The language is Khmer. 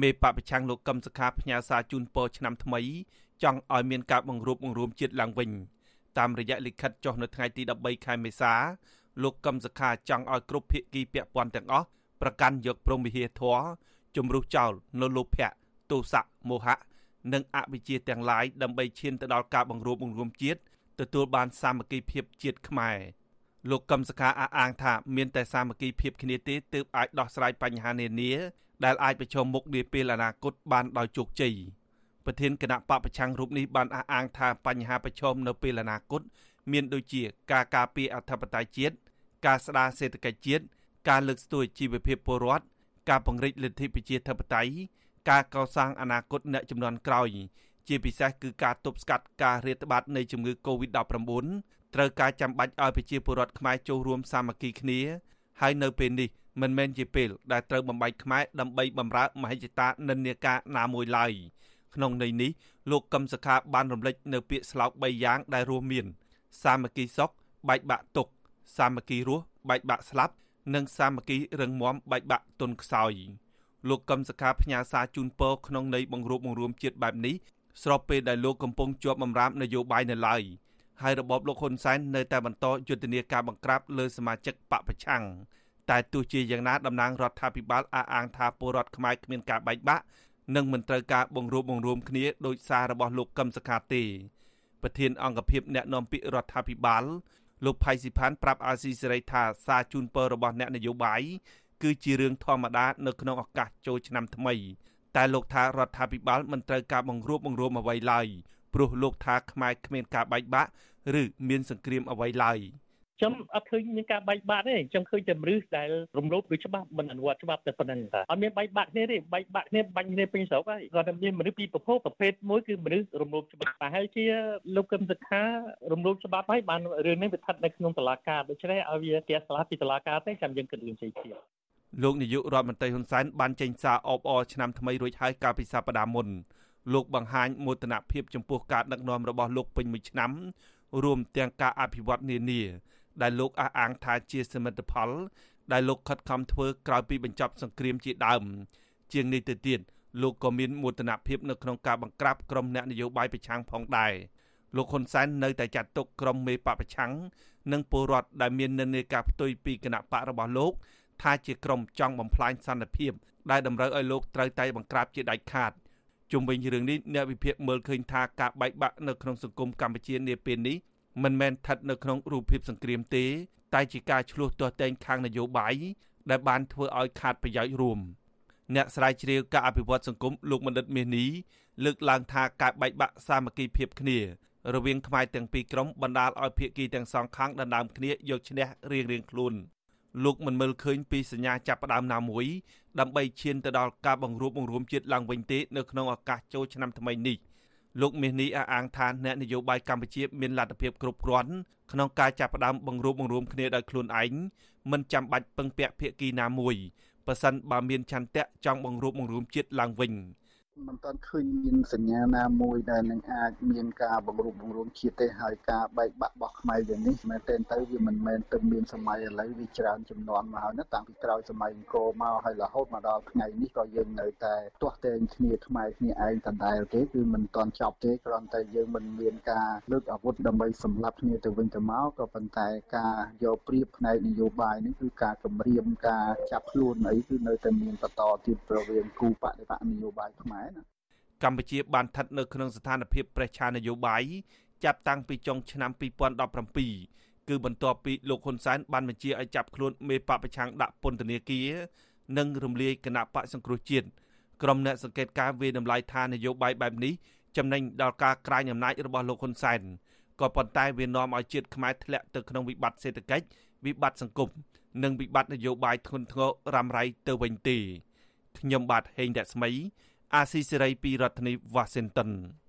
មេបពប្រឆាំងលោកកឹមសុខាផ្ញើសារជូនពរឆ្នាំថ្មី ចង់ឲ្យមានការបង្រួបបង្រួមជាតិឡើងវិញតាមរយៈលិខិតចុះនៅថ្ងៃទី13ខែមេសាលោកកឹមសុខាចង់ឲ្យគ្រប់ភាគីពាក់ព័ន្ធទាំងអស់ប្រកាន់យកព្រមវិហារធរជំរុះចោលនៅលោភៈទោសៈមោហៈនិងអវិជ្ជាទាំងឡាយដើម្បីឈានទៅដល់ការបង្រួបបង្រួមជាតិទទួលបានសាមគ្គីភាពជាតិខ្មែរលោកកឹមសុខាអះអាងថាមានតែសាមគ្គីភាពគ្នាទេទើបអាចដោះស្រាយបញ្ហានានា ដែលអាចប្រឈមមុខនាពេលអនាគតបានដោយជោគជ័យប្រធានគណៈបពប្រឆាំងរូបនេះបានអះអាងថាបញ្ហាប្រឈមនៅពេលអនាគតមានដូចជាការការពារអធិបតេយ្យជាតិការស្ដារសេដ្ឋកិច្ចជាតិការលើកស្ទួយជីវភាពពលរដ្ឋការពង្រីកលទ្ធិប្រជាធិបតេយ្យការកសាងអនាគតអ្នកចំនួនក្រោយ ជាពិសេសគឺការទប់ស្កាត់ការរាតត្បាតនៃជំងឺ Covid-19 ត្រូវការចាំបាច់ឲ្យប្រជាពលរដ្ឋខ្មែរចូលរួមសាមគ្គីគ្នាហើយនៅពេលនេះ មិនមែនជាពេលដែលត្រូវបំបីខ្មែរដើម្បីបំរើមហិច្ឆតានិន្នាការណាមួយឡើយក្នុងន័យនេះលោកកឹមសុខាបានរំលេចនៅពាក្យស្លោក3យ៉ាងដែលរួមមាន សាមគ្គីសុខបែកបាក់ទុក សាមគ្គីរស់បែកបាក់ស្លាប់ និងសាមគ្គីរឹងមាំបែកបាក់ទុនខ្សោយលោកកឹមសុខាផ្ញើសារជូនពរក្នុងន័យបង្រួបបង្រួមជាតិបែបនេះស្របពេលដែលលោកកំពុងជាប់បម្រាមនយោបាយនៅឡើយហើយរបបលោកហ៊ុនសែននៅតែបន្តយុទ្ធនាការបង្ក្រាបលើសមាជិកបកប្រឆាំង តែទោះជាយ៉ាងណាតំណាងរដ្ឋាភិបាលអះអាងថាពលរដ្ឋខ្មែរគ្មានការបែកបាក់និងមិនត្រូវការបង្រួបបង្រួមគ្នាដោយសាររបស់លោកកឹមសុខាទេប្រធានអង្គភិបអ្នកនាំពាក្យរដ្ឋាភិបាលលោកផៃស៊ីផានប្រាប់អាស៊ីសេរីថាសារជូនពររបស់អ្នកនយោបាយគឺជារឿងធម្មតានៅក្នុងឱកាសចូលឆ្នាំថ្មី តែលោកថារដ្ឋាភិបាលមិនត្រូវការបង្រួបបង្រួមអ្វីឡើយព្រោះលោកថាខ្មែរគ្មានការបែកបាក់ឬមានសង្គ្រាមអ្វីឡើយ ខ្ញុំអត់ឃើញមានការបែកបាក់ទេខ្ញុំឃើញតែមនុស្សដែលរំលោភដោយច្បាប់មិនអនុវត្តច្បាប់តែប៉ុណ្្នឹងតាអត់មានបែកបាក់គ្នាទេបែកបាក់គ្នាបាញ់គ្នាពេញស្រុកហើយគាត់តែមានមនុស្សពីប្រភពប្រភេទមួយគឺមនុស្សរំលោភច្បាប់ប្រហែលជាលោកកឹមសុខារំលោភច្បាប់ហើយបានរឿងនេះវាស្ថិតនៅក្នុងតុលាការដូច្នេះឲ្យវាផ្ទះស្លាប់ពីតុលាការទេចាំយើងគិតរឿងជ័យទៀតលោកនាយករដ្ឋមន្ត្រីហ៊ុនសែនបានចេញសារអបអរឆ្នាំថ្មីរួចហើយកាលពីសប្តាហ៍មុនលោកបង្ហាញមោទនភាពចំពោះការដឹកនាំរបស់លោកពេញមួយឆ្នាំរួមទាំងការអភិវឌ្ឍនានា ដែលលោកអះអាងថាជាសមិទ្ធផល ដែលលោកខិតខំធ្វើក្រោយពីបញ្ចប់សង្គ្រាមជាដើម ជាងនេះទៅទៀតលោកក៏មានមោទនភាពនៅក្នុងការបង្ក្រាបក្រុមអ្នកនយោបាយប្រឆាំងផងដែរលោកហ៊ុនសែននៅតែចាត់ទុកក្រុមមេបពប្រឆាំងនិងពលរដ្ឋដែលមាននិន្នាការផ្ទុយពីគណៈបករបស់លោក ថាជាក្រុមចង់បំផ្លាញសន្តិភាពដែលតម្រូវឲ្យលោកត្រូវតែបង្ក្រាបជាដាច់ខាតជុំវិញរឿងនេះអ្នកវិភាគមើលឃើញថាការបែកបាក់នៅក្នុងសង្គមកម្ពុជានាពេលនេះ មិនមែនស្ថិតនៅក្នុងរូបភាពសង្គ្រាមទេ តែជាការឆ្លោះទាស់តែងខាងនយោបាយដែលបានធ្វើឲ្យខាតប្រយោជន៍រួមអ្នកស្រាវជ្រាវការអភិវឌ្ឍសង្គមលោកបណ្ឌិតមាសនេះលើកឡើងថាការបែកបាក់សាមគ្គីភាពគ្នារវាងខ្មែរទាំងពីរក្រុមបណ្ដាលឲ្យភាគីទាំងសងខាងដណ្ដើមគ្នាយកឈ្នះរៀងៗខ្លួនលោកមិនមើលឃើញពីសញ្ញាចាប់ផ្ដើមណាមួយដើម្បីឈានទៅដល់ការបង្រួបបង្រួមជាតិឡើងវិញទេនៅក្នុងឱកាសចូលឆ្នាំថ្មីនេះ លោកមាសនេះអះអាងថាអ្នកនយោបាយកម្ពុជាមានលទ្ធភាពគ្រប់គ្រាន់ក្នុងការចាប់ផ្ដើមបង្រួបបង្រួមគ្នាដោយខ្លួនឯងមិនចាំបាច់ពឹងពាក់ភាគីណាមួយប៉ះសិនបើមានឆន្ទៈចង់បង្រួបបង្រួមជាតិឡើងវិញ។ មិនទាន់ឃើញមានសញ្ញាណាមួយដែលនឹងអាចមានការបង្រួបបង្រួមជាតិទេហើយការបែកបាក់របស់ខ្មែរយ៉ាងនេះមែនទែនទៅវាមិនមែនទៅមានសម័យឥឡូវវាច្រើនចំនួនមកហើយណាតាំងពីក្រោយសម័យអង្គរមកហើយរហូតមកដល់ថ្ងៃនេះក៏យើងនៅតែទាស់តែងគ្នាខ្មែរគ្នាឯងដដែលទេគឺមិនទាន់ចប់ទេគ្រាន់តែយើងមិនមានការលើកអាវុធដើម្បីសម្លាប់គ្នាទៅវិញទៅមកក៏ប៉ុន្តែការយកព្រៀបផ្នែកនយោបាយនេះគឺការគម្រាមការចាប់ខ្លួនអីគឺនៅតែមានបន្តទៀតរវាងគូបដិបកនយោបាយខ្មែរកម្ពុជាបានស្ថិតនៅក្នុងស្ថានភាពប្រេះឆានយោបាយចាប់តាំងពីចុងឆ្នាំ2017គឺបន្ទាប់ពីលោកហ៊ុនសែនបានបញ្ជាឲ្យចាប់ខ្លួនមេបពប្រឆាំងដាក់ពន្ធនាគារនិងរំលាយគណៈបកសង្គ្រោះជាតិក្រុមអ្នកសង្កេតការណ៍វាតម្លៃថានយោបាយបែបនេះចំណេញដល់ការក្រាញអំណាចរបស់លោកហ៊ុនសែនក៏ប៉ុន្តែវានាំឲ្យជាតិខ្មែរធ្លាក់ទៅក្នុងវិបត្តិសេដ្ឋកិច្ចវិបត្តិសង្គមនិងវិបត្តិនយោបាយធ្ងន់ធ្ងររ៉ាំរ៉ៃទៅវិញទេខ្ញុំបាទហេងរស្មី អាស៊ីសេរីពីរដ្ឋធានី Washington